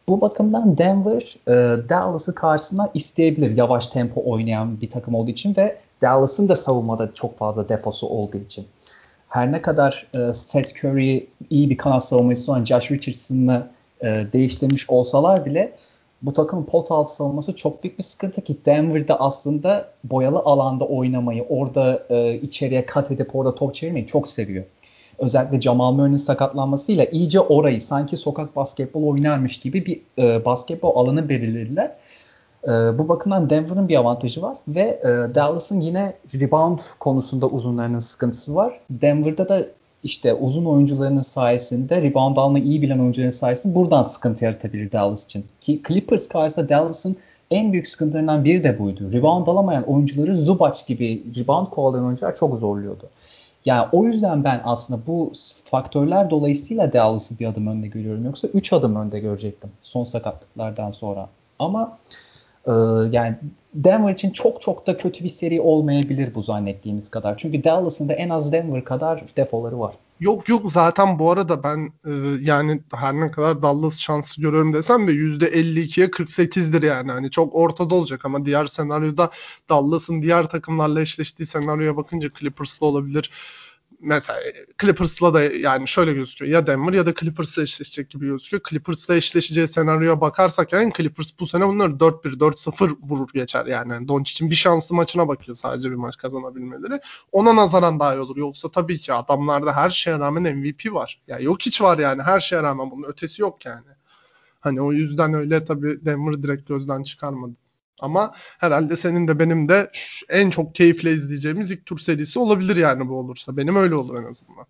Bu bakımdan Denver e, Dallas'ı karşısına isteyebilir yavaş tempo oynayan bir takım olduğu için ve Dallas'ın da savunmada çok fazla defosu olduğu için. Her ne kadar e, Seth Curry iyi bir kanat savunmacısı olan Josh Richardson'ı e, değiştirmiş olsalar bile bu takımın pot altı savunması çok büyük bir sıkıntı ki Denver'da aslında boyalı alanda oynamayı, orada e, içeriye kat edip orada top çevirmeyi çok seviyor. Özellikle Jamal Murray'nin sakatlanmasıyla iyice orayı sanki sokak basketbol oynarmış gibi bir e, basketbol alanı belirlediler. E, bu bakımdan Denver'ın bir avantajı var ve e, Dallas'ın yine rebound konusunda uzunlarının sıkıntısı var. Denver'da da işte uzun oyuncularının sayesinde rebound almayı iyi bilen oyuncuların sayesinde buradan sıkıntı yaratabilir Dallas için. Ki Clippers karşısında Dallas'ın en büyük sıkıntılarından biri de buydu. Rebound alamayan oyuncuları Zubac gibi rebound kovalayan oyuncular çok zorluyordu. Yani o yüzden ben aslında bu faktörler dolayısıyla Dallas'ı bir adım önde görüyorum. Yoksa 3 adım önde görecektim son sakatlıklardan sonra. Ama e, yani Denver için çok çok da kötü bir seri olmayabilir bu zannettiğimiz kadar. Çünkü Dallas'ın da en az Denver kadar defoları var. Yok yok zaten bu arada ben e, yani her ne kadar Dallas şansı görüyorum desem de %52'ye 48'dir yani. Hani çok ortada olacak ama diğer senaryoda Dallas'ın diğer takımlarla eşleştiği senaryoya bakınca Clippers'la olabilir mesela Clippers'la da yani şöyle gözüküyor. Ya Denver ya da Clippers'la eşleşecek gibi gözüküyor. Clippers'la eşleşeceği senaryoya bakarsak yani Clippers bu sene bunları 4-1, 4-0 vurur geçer yani. yani Doncic'in bir şanslı maçına bakıyor sadece bir maç kazanabilmeleri. Ona nazaran daha iyi olur. Yoksa tabii ki adamlarda her şeye rağmen MVP var. Ya yani yok hiç var yani her şeye rağmen bunun ötesi yok yani. Hani o yüzden öyle tabii Denver direkt gözden çıkarmadı. Ama herhalde senin de benim de en çok keyifle izleyeceğimiz ilk tur serisi olabilir yani bu olursa. Benim öyle olur en azından.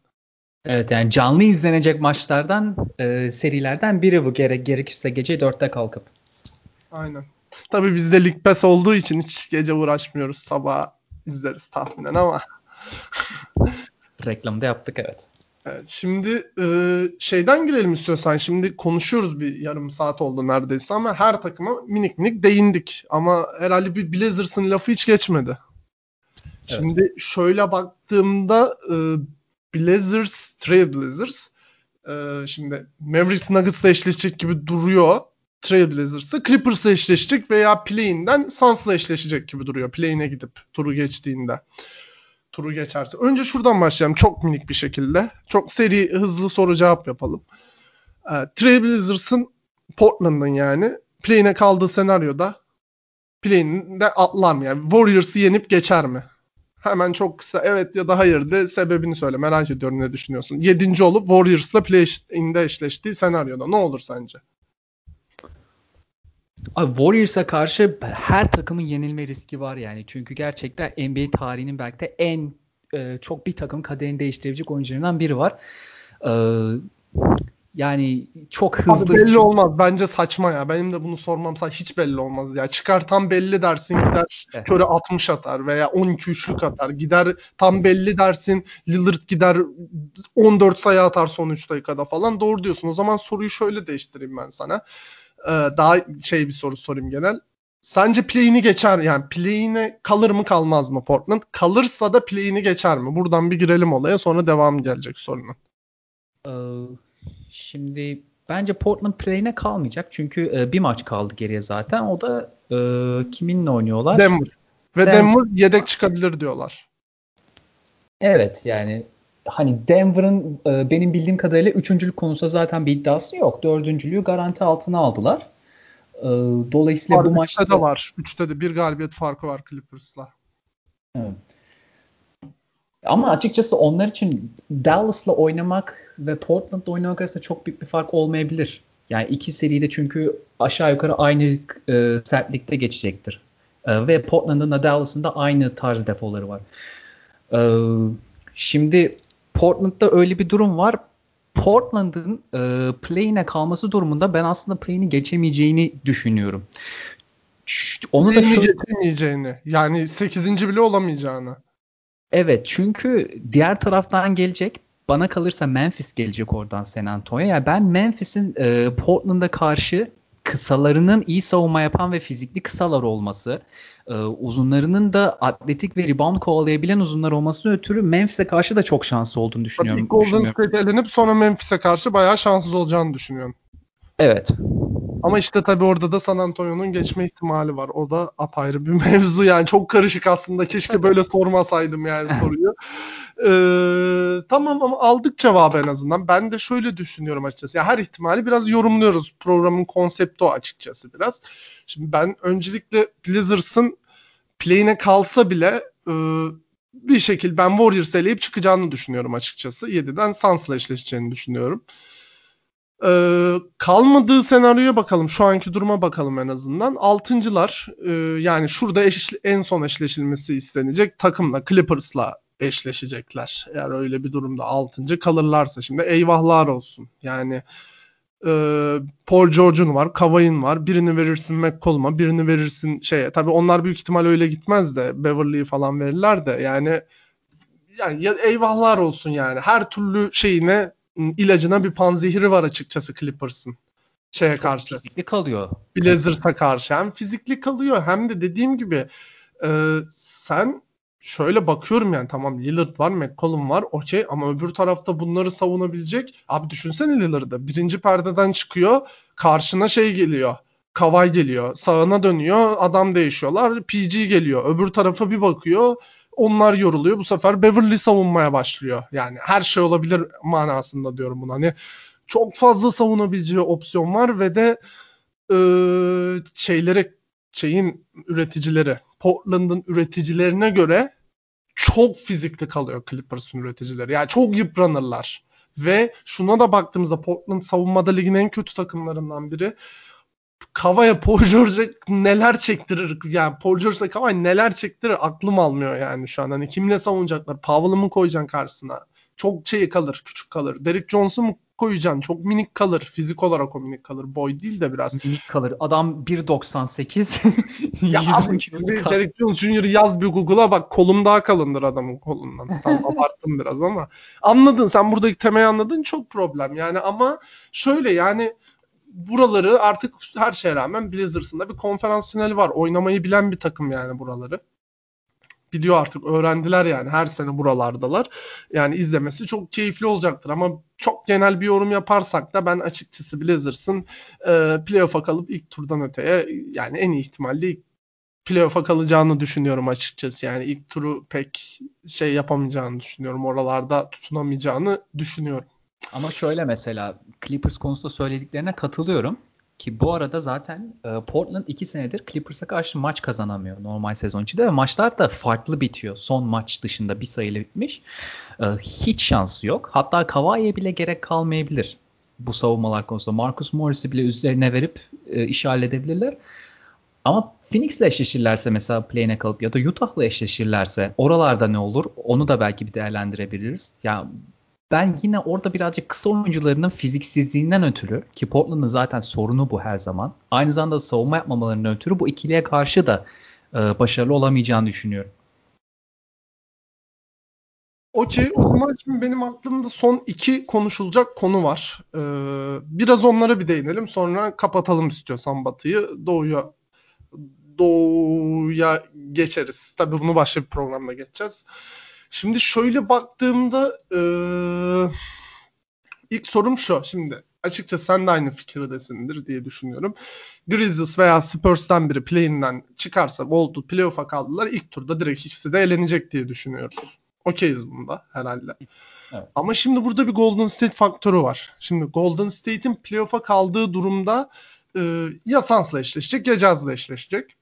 Evet yani canlı izlenecek maçlardan, e, serilerden biri bu gerek gerekirse gece 4'te kalkıp. Aynen. Tabii bizde Lig Pass olduğu için hiç gece uğraşmıyoruz. Sabah izleriz tahminen ama. Reklamda yaptık evet. Evet, şimdi e, şeyden girelim istiyorsan. Şimdi konuşuyoruz bir yarım saat oldu neredeyse ama her takıma minik minik değindik. Ama herhalde bir Blazers'ın lafı hiç geçmedi. Evet. Şimdi şöyle baktığımda e, Blazers, Trailblazers e, şimdi Mavericks Nuggets'la eşleşecek gibi duruyor. Trailblazers'la Clippers'la eşleşecek veya play-in'den Suns'la eşleşecek gibi duruyor. Play-in'e gidip turu geçtiğinde turu geçerse. Önce şuradan başlayalım çok minik bir şekilde. Çok seri hızlı soru cevap yapalım. E, Trailblazers'ın Portland'ın yani play'ine kaldığı senaryoda play'inde atlar mı? Yani Warriors'ı yenip geçer mi? Hemen çok kısa evet ya da hayır de sebebini söyle. Merak ediyorum ne düşünüyorsun. Yedinci olup Warriors'la play'inde eşleştiği senaryoda ne olur sence? Warriors'a karşı her takımın yenilme riski var yani. Çünkü gerçekten NBA tarihinin belki de en e, çok bir takım kaderini değiştirebilecek oyuncularından biri var. E, yani çok hızlı. Abi belli olmaz. Bence saçma ya. Benim de bunu sormam hiç belli olmaz ya. Çıkar tam belli dersin gider işte. köre 60 atar veya 12 üçlük atar. Gider tam belli dersin Lillard gider 14 sayı atar son 3 dakikada falan. Doğru diyorsun. O zaman soruyu şöyle değiştireyim ben sana. Ee, daha şey bir soru sorayım genel. Sence play'ini geçer yani play'ine kalır mı kalmaz mı Portland? Kalırsa da play'ini geçer mi? Buradan bir girelim olaya sonra devam gelecek sorunun. Ee, şimdi bence Portland play'ine kalmayacak. Çünkü e, bir maç kaldı geriye zaten. O da e, kiminle oynuyorlar? Denver. Ve Denver, Denver yedek çıkabilir diyorlar. Evet yani hani Denver'ın e, benim bildiğim kadarıyla üçüncülük konusunda zaten bir iddiası yok. Dördüncülüğü garanti altına aldılar. E, dolayısıyla var, bu maçta... Üçte de var. Üçte de bir galibiyet farkı var Clippers'la. Evet. Ama açıkçası onlar için Dallas'la oynamak ve Portland'la oynamak arasında çok büyük bir fark olmayabilir. Yani iki seride çünkü aşağı yukarı aynı e, sertlikte geçecektir. E, ve Portland'ın da Dallas'ın da aynı tarz defoları var. E, şimdi Portland'da öyle bir durum var. Portland'ın e, play'ine kalması durumunda ben aslında play'ini geçemeyeceğini düşünüyorum. Onu da şöyle... geçemeyeceğini. Yani 8. bile olamayacağını. Evet çünkü diğer taraftan gelecek bana kalırsa Memphis gelecek oradan San Antonio. Yani ben Memphis'in e, Portland'a karşı kısalarının iyi savunma yapan ve fizikli kısalar olması, e, uzunlarının da atletik ve rebound kovalayabilen uzunlar olmasına ötürü Memphis'e karşı da çok şanslı olduğunu düşünüyorum. Tabii Golden State elenip sonra Memphis'e karşı bayağı şanssız olacağını düşünüyorum. Evet. Ama işte tabii orada da San Antonio'nun geçme ihtimali var. O da apayrı bir mevzu yani çok karışık aslında. Keşke böyle sormasaydım yani soruyu. Ee, tamam ama aldık cevabı en azından. Ben de şöyle düşünüyorum açıkçası. Yani her ihtimali biraz yorumluyoruz. Programın konsepti o açıkçası biraz. Şimdi ben öncelikle Blizzards'ın play'ine kalsa bile e, bir şekilde ben Warriors eleyip çıkacağını düşünüyorum açıkçası. 7'den Suns'la eşleşeceğini düşünüyorum. Ee, kalmadığı senaryoya bakalım. Şu anki duruma bakalım en azından. Altıncılar e, yani şurada eş, en son eşleşilmesi istenecek takımla Clippers'la eşleşecekler. Eğer öyle bir durumda altıncı kalırlarsa şimdi eyvahlar olsun. Yani e, Paul George'un var, Kawhi'nin var. Birini verirsin McCollum'a, birini verirsin şeye. Tabii onlar büyük ihtimal öyle gitmez de Beverly'yi falan verirler de yani yani ya, eyvahlar olsun yani. Her türlü şeyine ilacına bir panzehiri var açıkçası Clippers'ın şeye Çok karşı. Fizikli kalıyor. Blizzard'a karşı hem fizikli kalıyor hem de dediğim gibi e, sen şöyle bakıyorum yani tamam Lillard var, McCollum var okey ama öbür tarafta bunları savunabilecek. Abi düşünsene Lillard'ı. Birinci perdeden çıkıyor karşına şey geliyor. Kavay geliyor. Sağına dönüyor. Adam değişiyorlar. PG geliyor. Öbür tarafa bir bakıyor. Onlar yoruluyor. Bu sefer Beverly savunmaya başlıyor. Yani her şey olabilir manasında diyorum buna. Hani çok fazla savunabileceği opsiyon var ve de e, şeyleri şeyin üreticileri Portland'ın üreticilerine göre çok fizikli kalıyor Clippers'ın üreticileri. Yani çok yıpranırlar. Ve şuna da baktığımızda Portland savunmada ligin en kötü takımlarından biri. Kava'ya Paul George'a neler çektirir yani Paul George'la Kava'ya neler çektirir aklım almıyor yani şu an. Hani kimle savunacaklar? Powell'ı mı koyacaksın karşısına? Çok şey kalır, küçük kalır. Derek Jones'u mu koyacaksın? Çok minik kalır. Fizik olarak o minik kalır. Boy değil de biraz. Minik kalır. Adam 1.98. ya abi, Derek Jones Jr. yaz bir Google'a bak kolum daha kalındır adamın kolundan. Tam abarttım biraz ama. Anladın sen buradaki temayı anladın çok problem. Yani ama şöyle yani buraları artık her şeye rağmen Blazzers'ın da bir konferans finali var. Oynamayı bilen bir takım yani buraları. Biliyor artık öğrendiler yani her sene buralardalar. Yani izlemesi çok keyifli olacaktır ama çok genel bir yorum yaparsak da ben açıkçası Blazzers'ın e, playoff'a kalıp ilk turdan öteye yani en iyi ihtimalle ilk playoff'a kalacağını düşünüyorum açıkçası. Yani ilk turu pek şey yapamayacağını düşünüyorum. Oralarda tutunamayacağını düşünüyorum. Ama şöyle mesela Clippers konusunda söylediklerine katılıyorum. Ki bu arada zaten e, Portland 2 senedir Clippers'a karşı maç kazanamıyor normal sezon içinde ve maçlar da farklı bitiyor. Son maç dışında bir sayıyla bitmiş. E, hiç şansı yok. Hatta Kawhi'ye bile gerek kalmayabilir bu savunmalar konusunda. Marcus Morris'i bile üzerine verip e, işi halledebilirler. Ama Phoenix'le eşleşirlerse mesela play'ine kalıp ya da Utah'la eşleşirlerse oralarda ne olur? Onu da belki bir değerlendirebiliriz. Ya yani ben yine orada birazcık kısa oyuncularının fiziksizliğinden ötürü ki Portland'ın zaten sorunu bu her zaman. Aynı zamanda savunma yapmamalarından ötürü bu ikiliye karşı da e, başarılı olamayacağını düşünüyorum. Okey o zaman şimdi benim aklımda son iki konuşulacak konu var. Ee, biraz onlara bir değinelim sonra kapatalım istiyorsan Batı'yı. Doğuya Doğuya geçeriz. Tabii bunu başka bir programda geçeceğiz. Şimdi şöyle baktığımda e, ilk sorum şu. Şimdi açıkçası sen de aynı fikirdesindir diye düşünüyorum. Grizzlies veya Spurs'tan biri play'inden çıkarsa oldu playoff'a kaldılar. İlk turda direkt ikisi de elenecek diye düşünüyoruz. Okeyiz bunda herhalde. Evet. Ama şimdi burada bir Golden State faktörü var. Şimdi Golden State'in playoff'a kaldığı durumda e, ya Suns'la eşleşecek ya Jazz'la eşleşecek.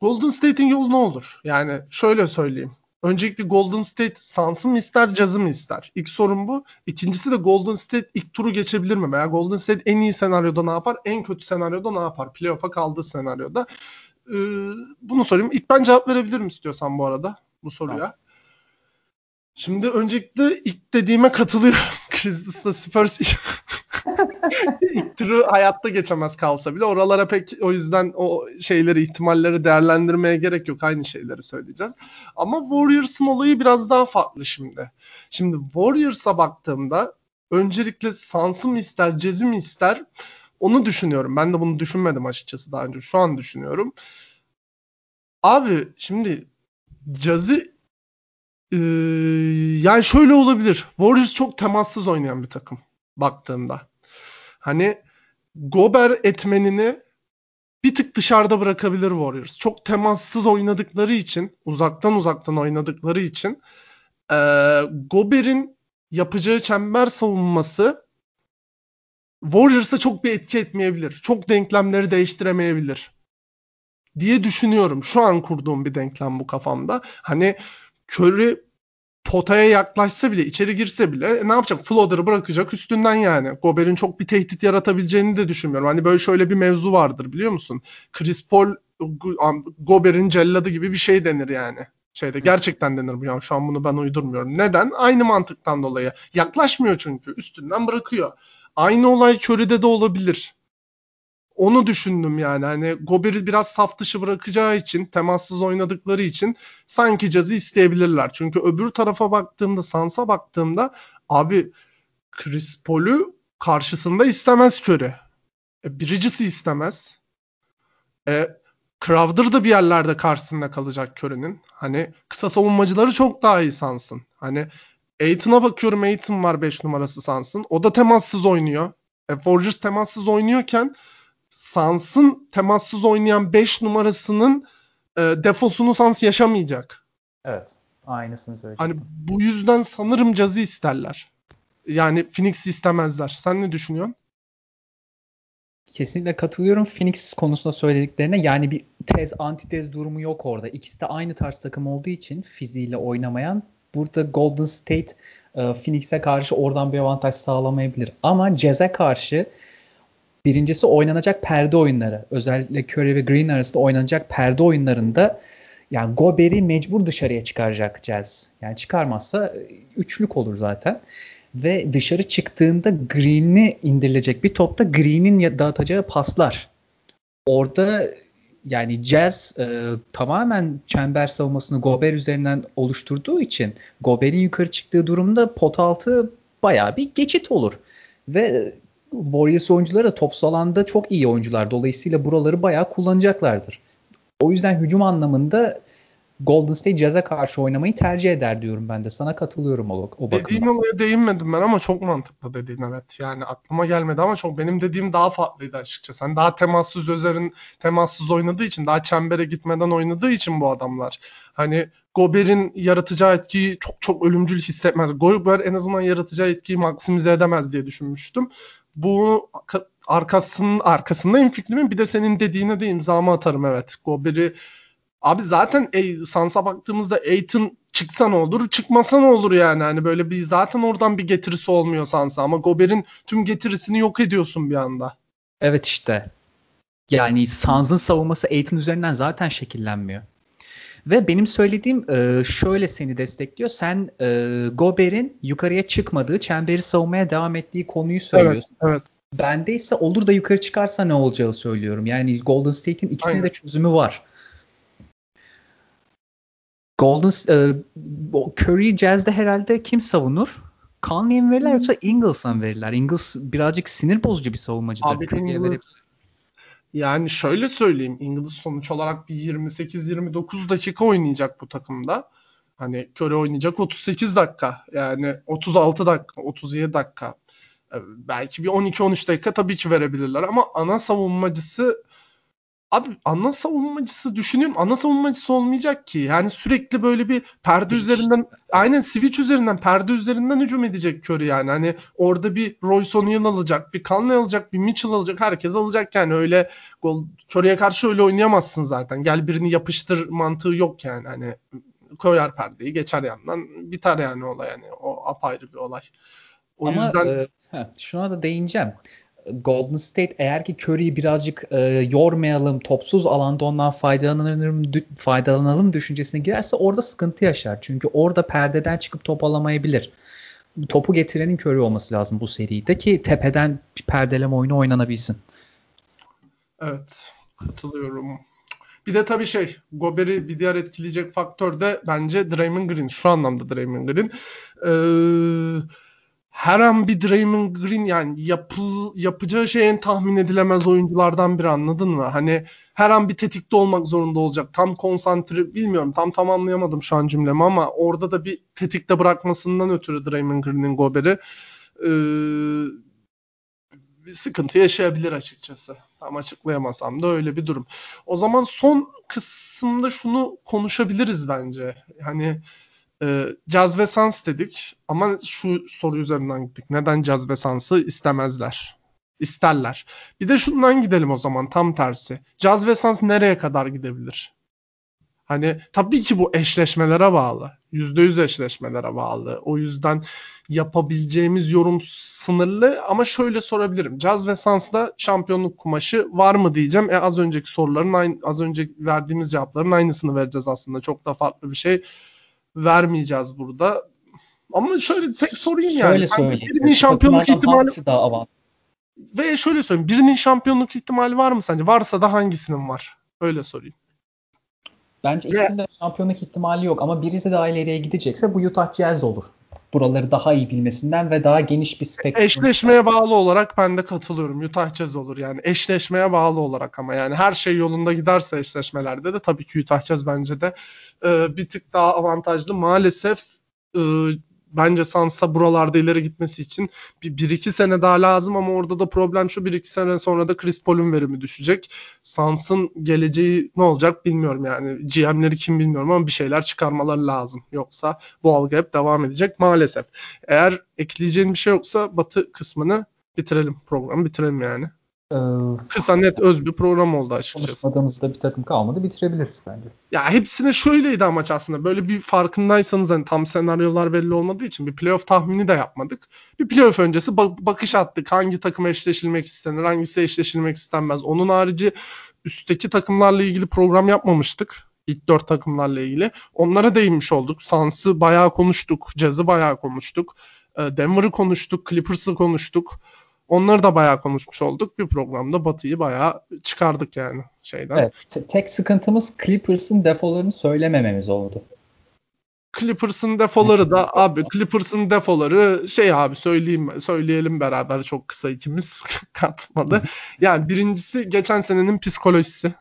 Golden State'in yolu ne olur? Yani şöyle söyleyeyim. Öncelikle Golden State Suns'ı mı ister, Jazz'ı mı ister? İlk sorun bu. İkincisi de Golden State ilk turu geçebilir mi? Veya Golden State en iyi senaryoda ne yapar? En kötü senaryoda ne yapar? Playoff'a kaldığı senaryoda. Ee, bunu sorayım. İlk ben cevap verebilirim istiyorsan bu arada bu soruya. Tamam. Şimdi öncelikle ilk dediğime katılıyorum. Christus'la Spurs turu hayatta geçemez kalsa bile oralara pek o yüzden o şeyleri ihtimalleri değerlendirmeye gerek yok. Aynı şeyleri söyleyeceğiz. Ama Warriors'ın olayı biraz daha farklı şimdi. Şimdi Warriors'a baktığımda öncelikle Suns'ı mı ister, Jazz'i mi ister onu düşünüyorum. Ben de bunu düşünmedim açıkçası daha önce. Şu an düşünüyorum. Abi şimdi Jazz'i ee, yani şöyle olabilir. Warriors çok temassız oynayan bir takım baktığımda. Hani Gober etmenini bir tık dışarıda bırakabilir Warriors. Çok temassız oynadıkları için, uzaktan uzaktan oynadıkları için e, Gober'in yapacağı çember savunması Warriors'a çok bir etki etmeyebilir. Çok denklemleri değiştiremeyebilir diye düşünüyorum. Şu an kurduğum bir denklem bu kafamda. Hani Curry potaya yaklaşsa bile, içeri girse bile e, ne yapacak? Floater'ı bırakacak üstünden yani. Gober'in çok bir tehdit yaratabileceğini de düşünmüyorum. Hani böyle şöyle bir mevzu vardır biliyor musun? Chris Paul Gober'in celladı gibi bir şey denir yani. Şeyde gerçekten denir bu yani şu an bunu ben uydurmuyorum. Neden? Aynı mantıktan dolayı. Yaklaşmıyor çünkü üstünden bırakıyor. Aynı olay Curry'de de olabilir. Onu düşündüm yani. Hani Gober'i biraz saf dışı bırakacağı için, temassız oynadıkları için sanki cazı isteyebilirler. Çünkü öbür tarafa baktığımda, Sans'a baktığımda abi Chris Paul'u karşısında istemez Curry. E, Bridges'i istemez. E, Crowder da bir yerlerde karşısında kalacak Curry'nin. Hani kısa savunmacıları çok daha iyi Sans'ın. Hani Aiton'a bakıyorum Aiton var 5 numarası Sans'ın. O da temassız oynuyor. E, Forgers temassız oynuyorken Sans'ın temassız oynayan 5 numarasının e, defosunu Sans yaşamayacak. Evet. Aynısını söyleyeceğim. Hani bu yüzden sanırım cazı isterler. Yani Phoenix istemezler. Sen ne düşünüyorsun? Kesinlikle katılıyorum Phoenix konusunda söylediklerine. Yani bir tez antitez durumu yok orada. İkisi de aynı tarz takım olduğu için fiziğiyle oynamayan burada Golden State e, Phoenix'e karşı oradan bir avantaj sağlamayabilir. Ama Jazz'e karşı Birincisi oynanacak perde oyunları. Özellikle Curry ve Green arasında oynanacak perde oyunlarında yani Gober'i mecbur dışarıya çıkaracak Jazz. Yani çıkarmazsa e, üçlük olur zaten. Ve dışarı çıktığında Green'i indirilecek bir topta Green'in dağıtacağı paslar. Orada yani Jazz e, tamamen çember savunmasını Gober üzerinden oluşturduğu için Gober'in yukarı çıktığı durumda pot altı bayağı bir geçit olur. Ve Warriors oyuncuları da top alanda çok iyi oyuncular. Dolayısıyla buraları bayağı kullanacaklardır. O yüzden hücum anlamında Golden State Jazz'e karşı oynamayı tercih eder diyorum ben de. Sana katılıyorum o, o. Dediğin olaya değinmedim ben ama çok mantıklı dediğin evet. Yani aklıma gelmedi ama çok benim dediğim daha farklıydı açıkçası. Sen daha temassız üzerin temassız oynadığı için daha çembere gitmeden oynadığı için bu adamlar. Hani Gober'in yaratacağı etkiyi çok çok ölümcül hissetmez. Gober en azından yaratacağı etkiyi maksimize edemez diye düşünmüştüm bu arkasının arkasındayım fikrimin. Bir de senin dediğine de imzamı atarım evet. Gober'i abi zaten e, Sans'a baktığımızda Aiton çıksa ne olur, çıkmasa ne olur yani. Hani böyle bir zaten oradan bir getirisi olmuyor Sans'a ama Gober'in tüm getirisini yok ediyorsun bir anda. Evet işte. Yani Sans'ın savunması Aiton üzerinden zaten şekillenmiyor. Ve benim söylediğim e, şöyle seni destekliyor. Sen e, Gober'in yukarıya çıkmadığı, çemberi savunmaya devam ettiği konuyu söylüyorsun. Evet, evet. Bende ise olur da yukarı çıkarsa ne olacağı söylüyorum. Yani Golden State'in ikisine Aynen. de çözümü var. Golden e, Curry Jazz'de herhalde kim savunur? Conley'e mi verirler yoksa Ingles'a mı verirler? Ingles birazcık sinir bozucu bir savunmacıdır. Abi Ingles, yani şöyle söyleyeyim. İngiliz sonuç olarak bir 28-29 dakika oynayacak bu takımda. Hani Köre oynayacak 38 dakika. Yani 36 dakika, 37 dakika. Ee, belki bir 12-13 dakika tabii ki verebilirler ama ana savunmacısı Abi ana savunmacısı düşünüyorum. Ana savunmacısı olmayacak ki. Yani sürekli böyle bir perde üzerinden aynen switch üzerinden perde üzerinden hücum edecek Curry yani. Hani orada bir Royce O'Neal alacak, bir Conley alacak, bir Mitchell alacak. Herkes alacak yani. Öyle gol Curry'e karşı öyle oynayamazsın zaten. Gel birini yapıştır mantığı yok yani. Hani koyar perdeyi geçer yandan biter yani olay yani o apayrı bir olay. O Ama yüzden... e, heh, şuna da değineceğim. Golden State eğer ki Curry'i birazcık e, yormayalım, topsuz alanda ondan faydalanalım, faydalanalım düşüncesine girerse orada sıkıntı yaşar. Çünkü orada perdeden çıkıp top alamayabilir. Topu getirenin Curry olması lazım bu seride ki tepeden perdeleme oyunu oynanabilsin. Evet, katılıyorum. Bir de tabii şey, Gober'i bir diğer etkileyecek faktör de bence Draymond Green. Şu anlamda Draymond Green. Ee, her an bir Draymond Green yani yapı, yapacağı şeyin tahmin edilemez oyunculardan biri anladın mı? Hani her an bir tetikte olmak zorunda olacak. Tam konsantre bilmiyorum tam tamamlayamadım şu an cümlemi ama orada da bir tetikte bırakmasından ötürü Draymond Green'in Gober'i ee, bir sıkıntı yaşayabilir açıkçası. Tam açıklayamasam da öyle bir durum. O zaman son kısımda şunu konuşabiliriz bence. Hani e, Caz ve Sans dedik ama şu soru üzerinden gittik. Neden Caz ve Sans'ı istemezler? İsterler. Bir de şundan gidelim o zaman tam tersi. Caz ve Sans nereye kadar gidebilir? Hani tabii ki bu eşleşmelere bağlı. %100 eşleşmelere bağlı. O yüzden yapabileceğimiz yorum sınırlı ama şöyle sorabilirim. Caz ve Sans'da şampiyonluk kumaşı var mı diyeceğim. E az önceki soruların az önce verdiğimiz cevapların aynısını vereceğiz aslında. Çok da farklı bir şey vermeyeceğiz burada. Ama şöyle tek sorayım yani. Şöyle söyleyeyim. Birinin şampiyonluk ihtimali daha avant. Ve şöyle söyleyeyim. Birinin şampiyonluk ihtimali var mı sence? Varsa da hangisinin var? Öyle sorayım. Bence ikisinde şampiyonluk ihtimali yok ama birisi daha ileriye gidecekse bu Utah Jazz olur. Buraları daha iyi bilmesinden ve daha geniş bir spektrum. Eşleşmeye bağlı olarak ben de katılıyorum. Utah Jazz olur yani. Eşleşmeye bağlı olarak ama yani her şey yolunda giderse eşleşmelerde de tabii ki Utah Jazz bence de e, bir tık daha avantajlı. Maalesef e, bence Sansa buralarda ileri gitmesi için bir, bir iki sene daha lazım ama orada da problem şu bir iki sene sonra da Chris Paul'un verimi düşecek. Sans'ın geleceği ne olacak bilmiyorum yani. GM'leri kim bilmiyorum ama bir şeyler çıkarmaları lazım. Yoksa bu algı hep devam edecek maalesef. Eğer ekleyeceğin bir şey yoksa batı kısmını bitirelim programı bitirelim yani. Ee, Kısa net öz bir program oldu açıkçası. Konuşmadığımızda bir takım kalmadı bitirebiliriz bence. Ya hepsine şöyleydi amaç aslında. Böyle bir farkındaysanız hani tam senaryolar belli olmadığı için bir playoff tahmini de yapmadık. Bir playoff öncesi bakış attık. Hangi takım eşleşilmek istenir, hangisi eşleşilmek istenmez. Onun harici üstteki takımlarla ilgili program yapmamıştık. İlk dört takımlarla ilgili. Onlara değinmiş olduk. Sans'ı bayağı konuştuk. Jazz'ı bayağı konuştuk. Ee, Denver'ı konuştuk. Clippers'ı konuştuk. Onları da bayağı konuşmuş olduk. Bir programda Batı'yı bayağı çıkardık yani şeyden. Evet. Tek sıkıntımız Clippers'ın defolarını söylemememiz oldu. Clippers'ın defoları da abi Clippers'ın defoları şey abi söyleyeyim söyleyelim beraber çok kısa ikimiz katmalı. Yani birincisi geçen senenin psikolojisi.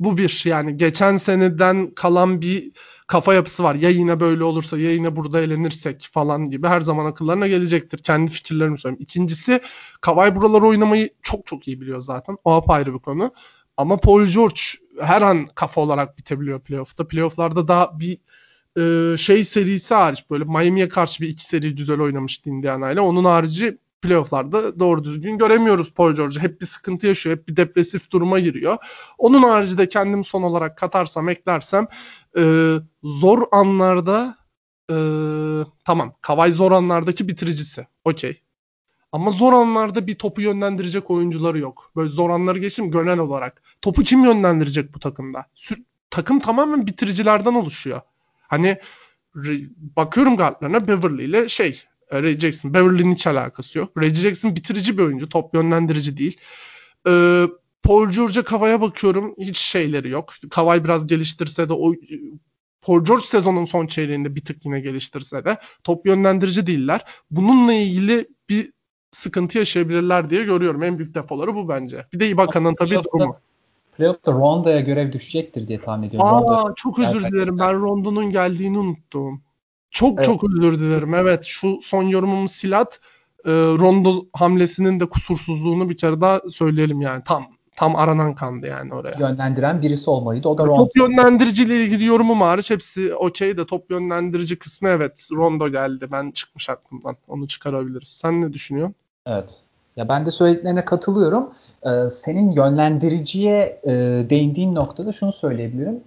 Bu bir yani geçen seneden kalan bir kafa yapısı var. Ya yine böyle olursa ya yine burada eğlenirsek falan gibi her zaman akıllarına gelecektir. Kendi fikirlerimi söyleyeyim. İkincisi Kavay buraları oynamayı çok çok iyi biliyor zaten. O apayrı bir konu. Ama Paul George her an kafa olarak bitebiliyor playoff'ta. Playoff'larda daha bir e, şey serisi hariç böyle Miami'ye karşı bir iki seri güzel oynamıştı Indiana ile. Onun harici playofflarda doğru düzgün göremiyoruz Paul George'u. Hep bir sıkıntı yaşıyor. Hep bir depresif duruma giriyor. Onun haricinde kendim son olarak katarsam eklersem e, zor anlarda e, tamam Kavay zor anlardaki bitiricisi. Okey. Ama zor anlarda bir topu yönlendirecek oyuncuları yok. Böyle zor anları geçtim genel olarak. Topu kim yönlendirecek bu takımda? Sür takım tamamen bitiricilerden oluşuyor. Hani bakıyorum guardlarına Beverly ile şey Ray Jackson. Beverly'nin hiç alakası yok. Ray Jackson bitirici bir oyuncu. Top yönlendirici değil. Ee, Paul George'a Kavay'a bakıyorum. Hiç şeyleri yok. Kavay biraz geliştirse de o Paul George sezonun son çeyreğinde bir tık yine geliştirse de top yönlendirici değiller. Bununla ilgili bir sıkıntı yaşayabilirler diye görüyorum. En büyük defoları bu bence. Bir de Ibaka'nın tabii durumu. Playoff'ta Rondo'ya görev düşecektir diye tahmin ediyorum. Aa, Rondo çok özür dilerim. Ben Rondo'nun geldiğini unuttum. Çok evet. çok özür dilerim. Evet şu son yorumumu silat. E, Rondo hamlesinin de kusursuzluğunu bir kere daha söyleyelim yani. Tam tam aranan kandı yani oraya. Yönlendiren birisi olmalıydı. O da Rondo. Top yönlendiriciyle ilgili yorumum hariç hepsi okey de top yönlendirici kısmı evet Rondo geldi. Ben çıkmış aklımdan. Onu çıkarabiliriz. Sen ne düşünüyorsun? Evet. Ya ben de söylediklerine katılıyorum. Ee, senin yönlendiriciye e, değindiğin noktada şunu söyleyebilirim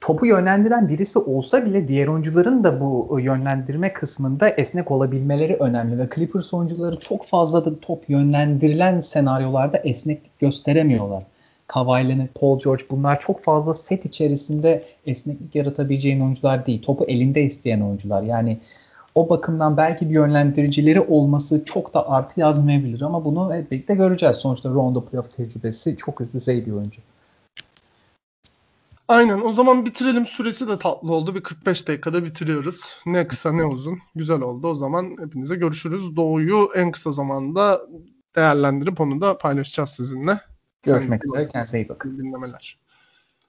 topu yönlendiren birisi olsa bile diğer oyuncuların da bu yönlendirme kısmında esnek olabilmeleri önemli ve Clippers oyuncuları çok fazla da top yönlendirilen senaryolarda esneklik gösteremiyorlar. Kawhi Paul George bunlar çok fazla set içerisinde esneklik yaratabileceğin oyuncular değil. Topu elinde isteyen oyuncular. Yani o bakımdan belki bir yönlendiricileri olması çok da artı yazmayabilir ama bunu birlikte göreceğiz. Sonuçta Rondo playoff tecrübesi çok üst düzey bir oyuncu. Aynen o zaman bitirelim. Süresi de tatlı oldu. Bir 45 dakikada bitiriyoruz. Ne kısa ne uzun. Güzel oldu. O zaman hepinize görüşürüz. Doğu'yu en kısa zamanda değerlendirip onu da paylaşacağız sizinle. Görüşmek üzere. Kendinize iyi bakın. Dinlemeler.